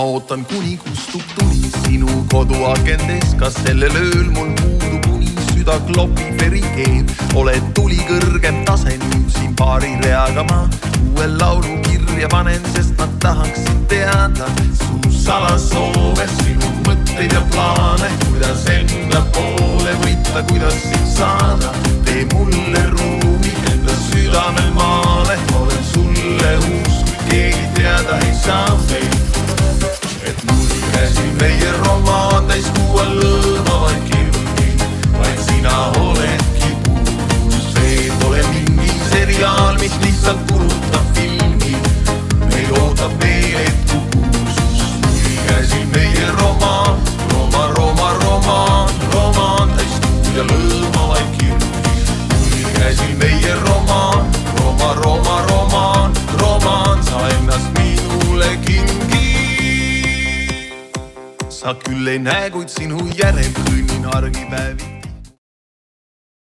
ootan, kuni kustub tuli sinu koduakendis, kas sellel ööl mul puudub uni, süda klopib, veri keeb, oled tuli kõrgem tase nüüd siin paari reaga ma uue laulu kirja panen, sest ma tahaksin teada su salasoove, sinu mõtteid ja plaane, kuidas enda poole võita, kuidas sa küll ei näe, kuid sinu järel kõnnin argipäevi